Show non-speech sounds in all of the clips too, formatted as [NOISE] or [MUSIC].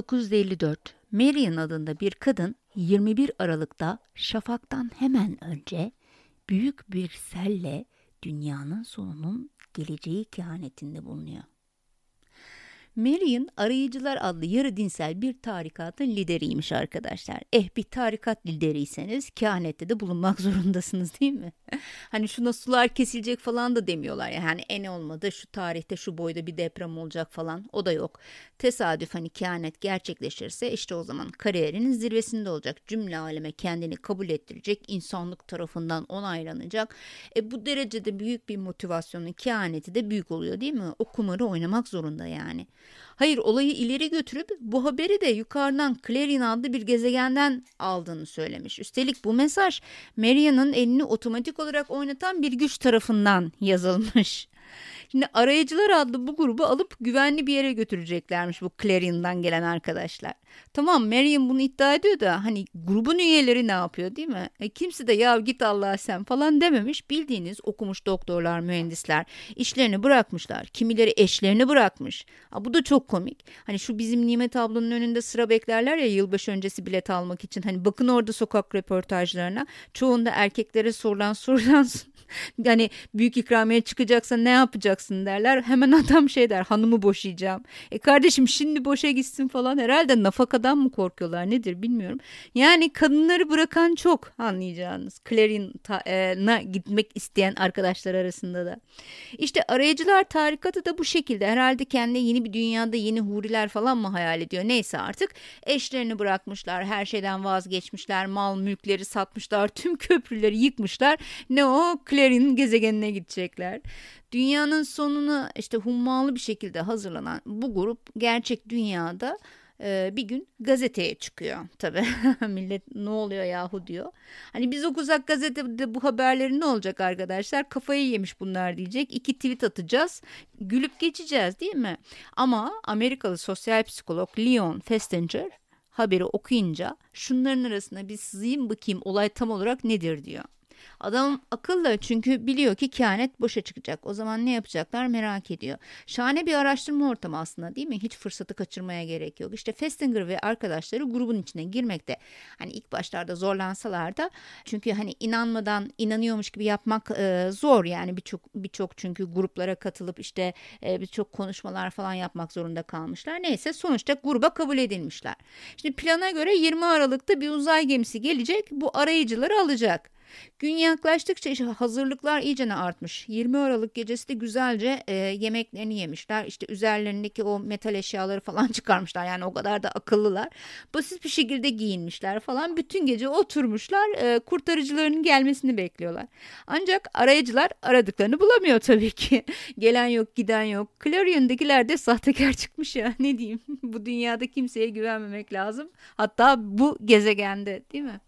1954 Marion adında bir kadın 21 Aralık'ta şafaktan hemen önce büyük bir selle dünyanın sonunun geleceği kehanetinde bulunuyor. Marion Arayıcılar adlı yarı dinsel bir tarikatın lideriymiş arkadaşlar. Eh bir tarikat lideriyseniz kehanette de bulunmak [LAUGHS] zorundasınız değil mi? hani şuna sular kesilecek falan da demiyorlar. Yani en olmadı şu tarihte şu boyda bir deprem olacak falan o da yok. Tesadüf hani kehanet gerçekleşirse işte o zaman kariyerinin zirvesinde olacak. Cümle aleme kendini kabul ettirecek, insanlık tarafından onaylanacak. E bu derecede büyük bir motivasyonun kehaneti de büyük oluyor değil mi? O kumarı oynamak zorunda yani. Hayır olayı ileri götürüp bu haberi de yukarıdan Clarion adlı bir gezegenden aldığını söylemiş. Üstelik bu mesaj Maria'nın elini otomatik olarak oynatan bir güç tarafından yazılmış. Şimdi arayıcılar adlı bu grubu alıp güvenli bir yere götüreceklermiş bu Clarion'dan gelen arkadaşlar. Tamam Marion bunu iddia ediyor da hani grubun üyeleri ne yapıyor değil mi? E, kimse de ya git Allah sen falan dememiş. Bildiğiniz okumuş doktorlar, mühendisler işlerini bırakmışlar. Kimileri eşlerini bırakmış. Ha, bu da çok komik. Hani şu bizim Nimet ablanın önünde sıra beklerler ya yılbaşı öncesi bilet almak için. Hani bakın orada sokak röportajlarına. Çoğunda erkeklere sorulan [LAUGHS] sorulan hani büyük ikramiye çıkacaksa ne yapacaksın derler. Hemen adam şey der hanımı boşayacağım. E kardeşim şimdi boşa gitsin falan herhalde nafakadan mı korkuyorlar nedir bilmiyorum. Yani kadınları bırakan çok anlayacağınız. Clarion'a e, gitmek isteyen arkadaşlar arasında da. İşte arayıcılar tarikatı da bu şekilde. Herhalde kendi yeni bir dünyada yeni huriler falan mı hayal ediyor? Neyse artık eşlerini bırakmışlar. Her şeyden vazgeçmişler. Mal mülkleri satmışlar. Tüm köprüleri yıkmışlar. Ne o? Clary'nin gezegenine gidecekler. Dünyanın sonuna işte hummalı bir şekilde hazırlanan bu grup gerçek dünyada e, bir gün gazeteye çıkıyor tabi [LAUGHS] millet ne oluyor yahu diyor. Hani biz okusak gazetede bu haberleri ne olacak arkadaşlar kafayı yemiş bunlar diyecek iki tweet atacağız gülüp geçeceğiz değil mi? Ama Amerikalı sosyal psikolog Leon Festinger haberi okuyunca şunların arasında bir sızayım bakayım olay tam olarak nedir diyor. Adam akıllı çünkü biliyor ki kehanet boşa çıkacak. O zaman ne yapacaklar merak ediyor. Şahane bir araştırma ortamı aslında değil mi? Hiç fırsatı kaçırmaya gerek yok. İşte Festinger ve arkadaşları grubun içine girmekte. Hani ilk başlarda zorlansalar da çünkü hani inanmadan inanıyormuş gibi yapmak e, zor yani birçok birçok çünkü gruplara katılıp işte e, birçok konuşmalar falan yapmak zorunda kalmışlar. Neyse sonuçta gruba kabul edilmişler. Şimdi plana göre 20 Aralık'ta bir uzay gemisi gelecek. Bu arayıcıları alacak. Gün yaklaştıkça hazırlıklar iyicene artmış. 20 Aralık gecesi de güzelce e, yemeklerini yemişler. İşte üzerlerindeki o metal eşyaları falan [LAUGHS] çıkarmışlar. Yani o kadar da akıllılar. Basit bir şekilde giyinmişler falan. Bütün gece oturmuşlar. E, kurtarıcılarının gelmesini bekliyorlar. Ancak arayıcılar aradıklarını bulamıyor tabii ki. [LAUGHS] Gelen yok giden yok. Clarion'dakiler de sahtekar çıkmış ya. Ne diyeyim? [LAUGHS] bu dünyada kimseye güvenmemek lazım. Hatta bu gezegende değil mi?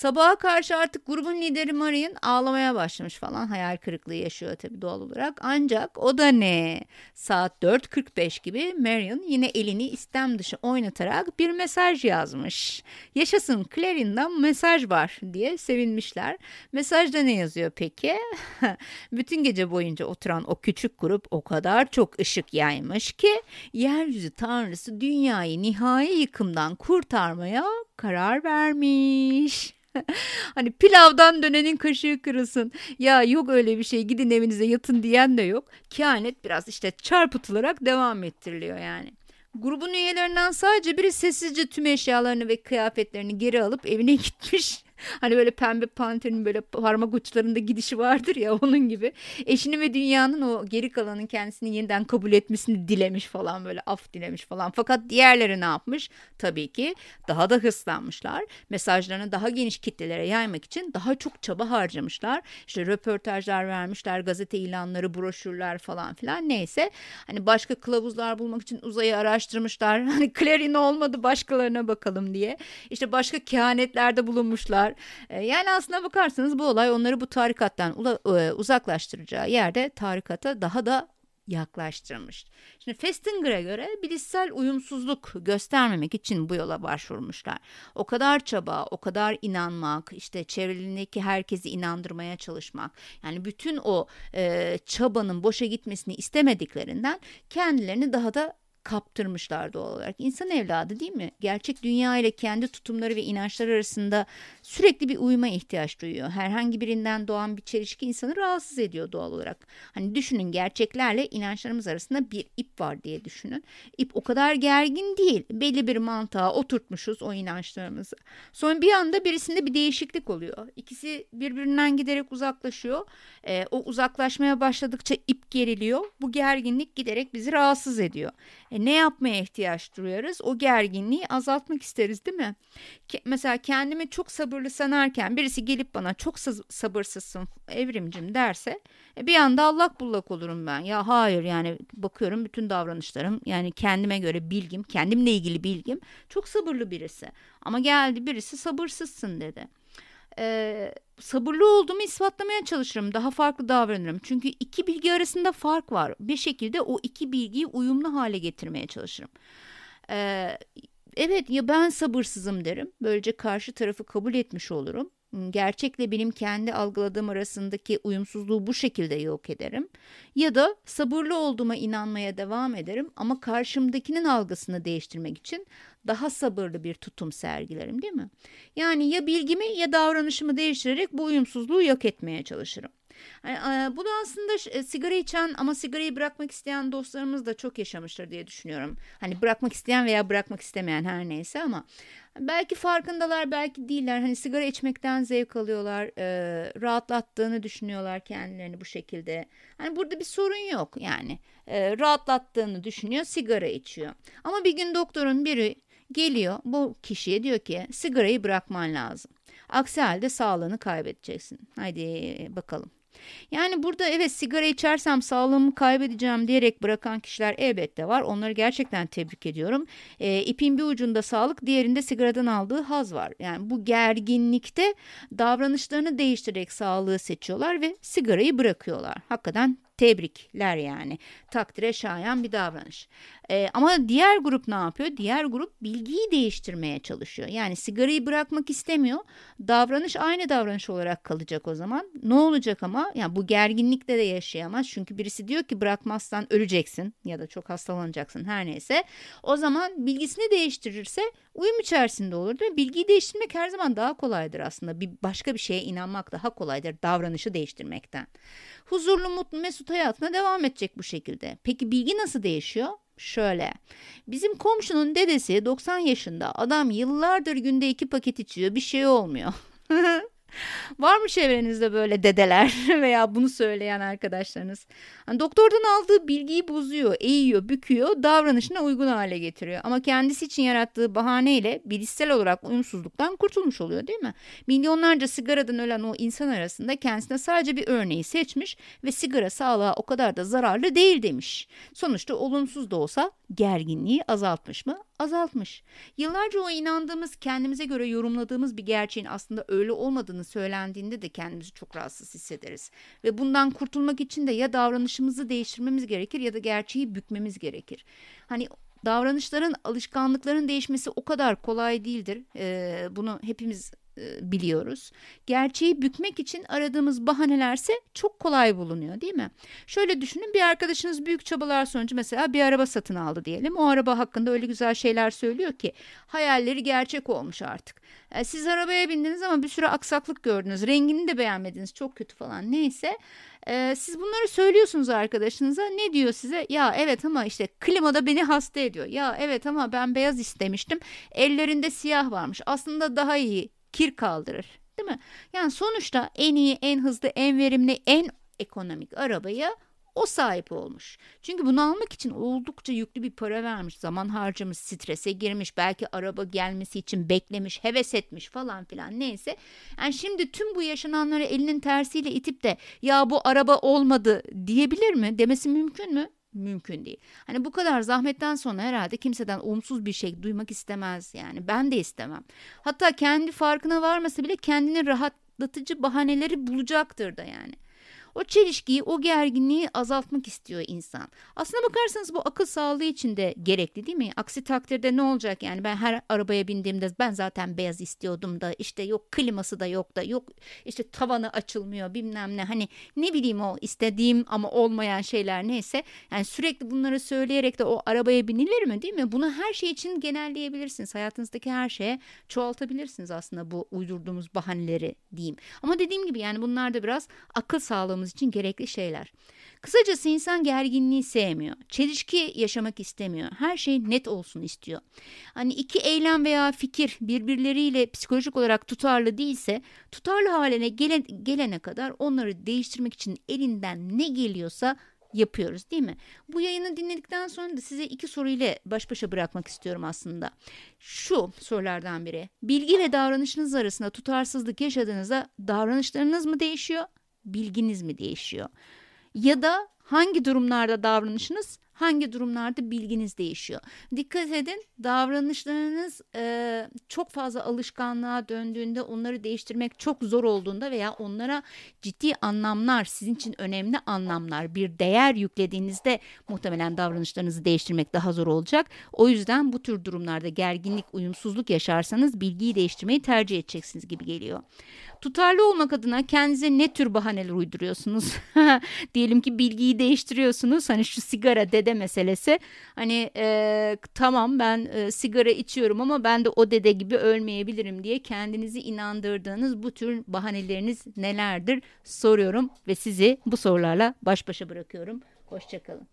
Sabaha karşı artık grubun lideri Marion ağlamaya başlamış falan. Hayal kırıklığı yaşıyor tabii doğal olarak. Ancak o da ne? Saat 4.45 gibi Marion yine elini istem dışı oynatarak bir mesaj yazmış. Yaşasın Clarine'dan mesaj var diye sevinmişler. Mesajda ne yazıyor peki? [LAUGHS] Bütün gece boyunca oturan o küçük grup o kadar çok ışık yaymış ki yeryüzü tanrısı dünyayı nihai yıkımdan kurtarmaya karar vermiş. [LAUGHS] hani pilavdan dönenin kaşığı kırılsın. Ya yok öyle bir şey gidin evinize yatın diyen de yok. Kehanet biraz işte çarpıtılarak devam ettiriliyor yani. Grubun üyelerinden sadece biri sessizce tüm eşyalarını ve kıyafetlerini geri alıp evine [LAUGHS] gitmiş. [LAUGHS] Hani böyle pembe panterin böyle parmak uçlarında gidişi vardır ya onun gibi. Eşini ve dünyanın o geri kalanın kendisini yeniden kabul etmesini dilemiş falan böyle af dilemiş falan. Fakat diğerleri ne yapmış? Tabii ki daha da hırslanmışlar. Mesajlarını daha geniş kitlelere yaymak için daha çok çaba harcamışlar. İşte röportajlar vermişler, gazete ilanları, broşürler falan filan neyse. Hani başka kılavuzlar bulmak için uzayı araştırmışlar. [LAUGHS] Hani Clarin olmadı başkalarına bakalım diye. İşte başka kehanetlerde bulunmuşlar var. E, yani aslına bakarsanız bu olay onları bu tarikattan e, uzaklaştıracağı yerde tarikata daha da yaklaştırmış. Şimdi Festinger'e göre bilişsel uyumsuzluk göstermemek için bu yola başvurmuşlar. O kadar çaba, o kadar inanmak, işte çevrelerindeki herkesi inandırmaya çalışmak. Yani bütün o e, çabanın boşa gitmesini istemediklerinden kendilerini daha da kaptırmışlar doğal olarak. İnsan evladı değil mi? Gerçek dünya ile kendi tutumları ve inançlar arasında sürekli bir uyuma ihtiyaç duyuyor. Herhangi birinden doğan bir çelişki insanı rahatsız ediyor doğal olarak. Hani düşünün gerçeklerle inançlarımız arasında bir ip var diye düşünün. İp o kadar gergin değil. Belli bir mantığa oturtmuşuz o inançlarımızı. Sonra bir anda birisinde bir değişiklik oluyor. İkisi birbirinden giderek uzaklaşıyor. E, o uzaklaşmaya başladıkça ip geriliyor. Bu gerginlik giderek bizi rahatsız ediyor. E, ne yapmaya ihtiyaç duyarız? O gerginliği azaltmak isteriz değil mi? Ke mesela kendimi çok sabırlı sanarken birisi gelip bana çok sabırsızsın evrimcim derse e, bir anda allak bullak olurum ben. Ya hayır yani bakıyorum bütün davranışlarım yani kendime göre bilgim, kendimle ilgili bilgim çok sabırlı birisi. Ama geldi birisi sabırsızsın dedi e, sabırlı olduğumu ispatlamaya çalışırım. Daha farklı davranırım. Çünkü iki bilgi arasında fark var. Bir şekilde o iki bilgiyi uyumlu hale getirmeye çalışırım. E, evet ya ben sabırsızım derim. Böylece karşı tarafı kabul etmiş olurum. Gerçekle benim kendi algıladığım arasındaki uyumsuzluğu bu şekilde yok ederim. Ya da sabırlı olduğuma inanmaya devam ederim ama karşımdakinin algısını değiştirmek için daha sabırlı bir tutum sergilerim değil mi? Yani ya bilgimi ya davranışımı değiştirerek bu uyumsuzluğu yok etmeye çalışırım. Yani, bunu aslında e, sigara içen ama sigarayı bırakmak isteyen dostlarımız da çok yaşamıştır diye düşünüyorum. Hani bırakmak isteyen veya bırakmak istemeyen her neyse ama belki farkındalar belki değiller. Hani sigara içmekten zevk alıyorlar, e, rahatlattığını düşünüyorlar kendilerini bu şekilde. Hani burada bir sorun yok yani e, rahatlattığını düşünüyor, sigara içiyor. Ama bir gün doktorun biri geliyor bu kişiye diyor ki sigarayı bırakman lazım. Aksi halde sağlığını kaybedeceksin. Haydi bakalım. Yani burada evet sigara içersem sağlığımı kaybedeceğim diyerek bırakan kişiler elbette var. Onları gerçekten tebrik ediyorum. E, ipin bir ucunda sağlık, diğerinde sigaradan aldığı haz var. Yani bu gerginlikte davranışlarını değiştirerek sağlığı seçiyorlar ve sigarayı bırakıyorlar. Hakikaten tebrikler yani. Takdire şayan bir davranış. Ee, ama diğer grup ne yapıyor? Diğer grup bilgiyi değiştirmeye çalışıyor. Yani sigarayı bırakmak istemiyor. Davranış aynı davranış olarak kalacak o zaman. Ne olacak ama? Yani bu gerginlikle de yaşayamaz. Çünkü birisi diyor ki bırakmazsan öleceksin ya da çok hastalanacaksın her neyse. O zaman bilgisini değiştirirse uyum içerisinde olur değil mi? Bilgiyi değiştirmek her zaman daha kolaydır aslında. Bir başka bir şeye inanmak daha kolaydır davranışı değiştirmekten. Huzurlu, mutlu, mesut hayatına devam edecek bu şekilde. Peki bilgi nasıl değişiyor? Şöyle. Bizim komşunun dedesi 90 yaşında. Adam yıllardır günde iki paket içiyor. Bir şey olmuyor. [LAUGHS] Var mı çevrenizde böyle dedeler [LAUGHS] veya bunu söyleyen arkadaşlarınız? Hani doktordan aldığı bilgiyi bozuyor, eğiyor, büküyor, davranışına uygun hale getiriyor. Ama kendisi için yarattığı bahaneyle bilişsel olarak uyumsuzluktan kurtulmuş oluyor değil mi? Milyonlarca sigaradan ölen o insan arasında kendisine sadece bir örneği seçmiş ve sigara sağlığa o kadar da zararlı değil demiş. Sonuçta olumsuz da olsa gerginliği azaltmış mı? Azaltmış. Yıllarca o inandığımız, kendimize göre yorumladığımız bir gerçeğin aslında öyle olmadığını söylendiğinde de kendimizi çok rahatsız hissederiz. Ve bundan kurtulmak için de ya davranışımızı değiştirmemiz gerekir ya da gerçeği bükmemiz gerekir. Hani davranışların, alışkanlıkların değişmesi o kadar kolay değildir. Ee, bunu hepimiz biliyoruz. Gerçeği bükmek için aradığımız bahanelerse çok kolay bulunuyor değil mi? Şöyle düşünün bir arkadaşınız büyük çabalar sonucu mesela bir araba satın aldı diyelim. O araba hakkında öyle güzel şeyler söylüyor ki hayalleri gerçek olmuş artık. E, siz arabaya bindiniz ama bir sürü aksaklık gördünüz. Rengini de beğenmediniz çok kötü falan neyse. Ee, siz bunları söylüyorsunuz arkadaşınıza. Ne diyor size? Ya evet ama işte klimada beni hasta ediyor. Ya evet ama ben beyaz istemiştim. Ellerinde siyah varmış. Aslında daha iyi kir kaldırır. Değil mi? Yani sonuçta en iyi, en hızlı, en verimli, en ekonomik arabaya o sahip olmuş. Çünkü bunu almak için oldukça yüklü bir para vermiş, zaman harcamış, strese girmiş, belki araba gelmesi için beklemiş, heves etmiş falan filan neyse. Yani şimdi tüm bu yaşananları elinin tersiyle itip de ya bu araba olmadı diyebilir mi? Demesi mümkün mü? Mümkün değil. Hani bu kadar zahmetten sonra herhalde kimseden olumsuz bir şey duymak istemez yani. Ben de istemem. Hatta kendi farkına varması bile kendini rahatlatıcı bahaneleri bulacaktır da yani. O çelişkiyi, o gerginliği azaltmak istiyor insan. Aslına bakarsanız bu akıl sağlığı için de gerekli değil mi? Aksi takdirde ne olacak yani ben her arabaya bindiğimde ben zaten beyaz istiyordum da işte yok kliması da yok da yok işte tavanı açılmıyor bilmem ne hani ne bileyim o istediğim ama olmayan şeyler neyse yani sürekli bunları söyleyerek de o arabaya binilir mi değil mi? Bunu her şey için genelleyebilirsiniz. Hayatınızdaki her şeye çoğaltabilirsiniz aslında bu uydurduğumuz bahaneleri diyeyim. Ama dediğim gibi yani bunlar da biraz akıl sağlığımız için gerekli şeyler. Kısacası insan gerginliği sevmiyor. Çelişki yaşamak istemiyor. Her şey net olsun istiyor. Hani iki eylem veya fikir birbirleriyle psikolojik olarak tutarlı değilse tutarlı haline gele, gelene kadar onları değiştirmek için elinden ne geliyorsa yapıyoruz değil mi? Bu yayını dinledikten sonra da size iki soruyla baş başa bırakmak istiyorum aslında. Şu sorulardan biri. Bilgi ve davranışınız arasında tutarsızlık yaşadığınızda davranışlarınız mı değişiyor, bilginiz mi değişiyor? Ya da hangi durumlarda davranışınız hangi durumlarda bilginiz değişiyor. Dikkat edin davranışlarınız e, çok fazla alışkanlığa döndüğünde onları değiştirmek çok zor olduğunda veya onlara ciddi anlamlar sizin için önemli anlamlar bir değer yüklediğinizde muhtemelen davranışlarınızı değiştirmek daha zor olacak. O yüzden bu tür durumlarda gerginlik uyumsuzluk yaşarsanız bilgiyi değiştirmeyi tercih edeceksiniz gibi geliyor. Tutarlı olmak adına kendinize ne tür bahaneler uyduruyorsunuz? [LAUGHS] Diyelim ki bilgiyi değiştiriyorsunuz. Hani şu sigara dede meselesi. Hani e, tamam ben e, sigara içiyorum ama ben de o dede gibi ölmeyebilirim diye kendinizi inandırdığınız bu tür bahaneleriniz nelerdir soruyorum ve sizi bu sorularla baş başa bırakıyorum. Hoşçakalın.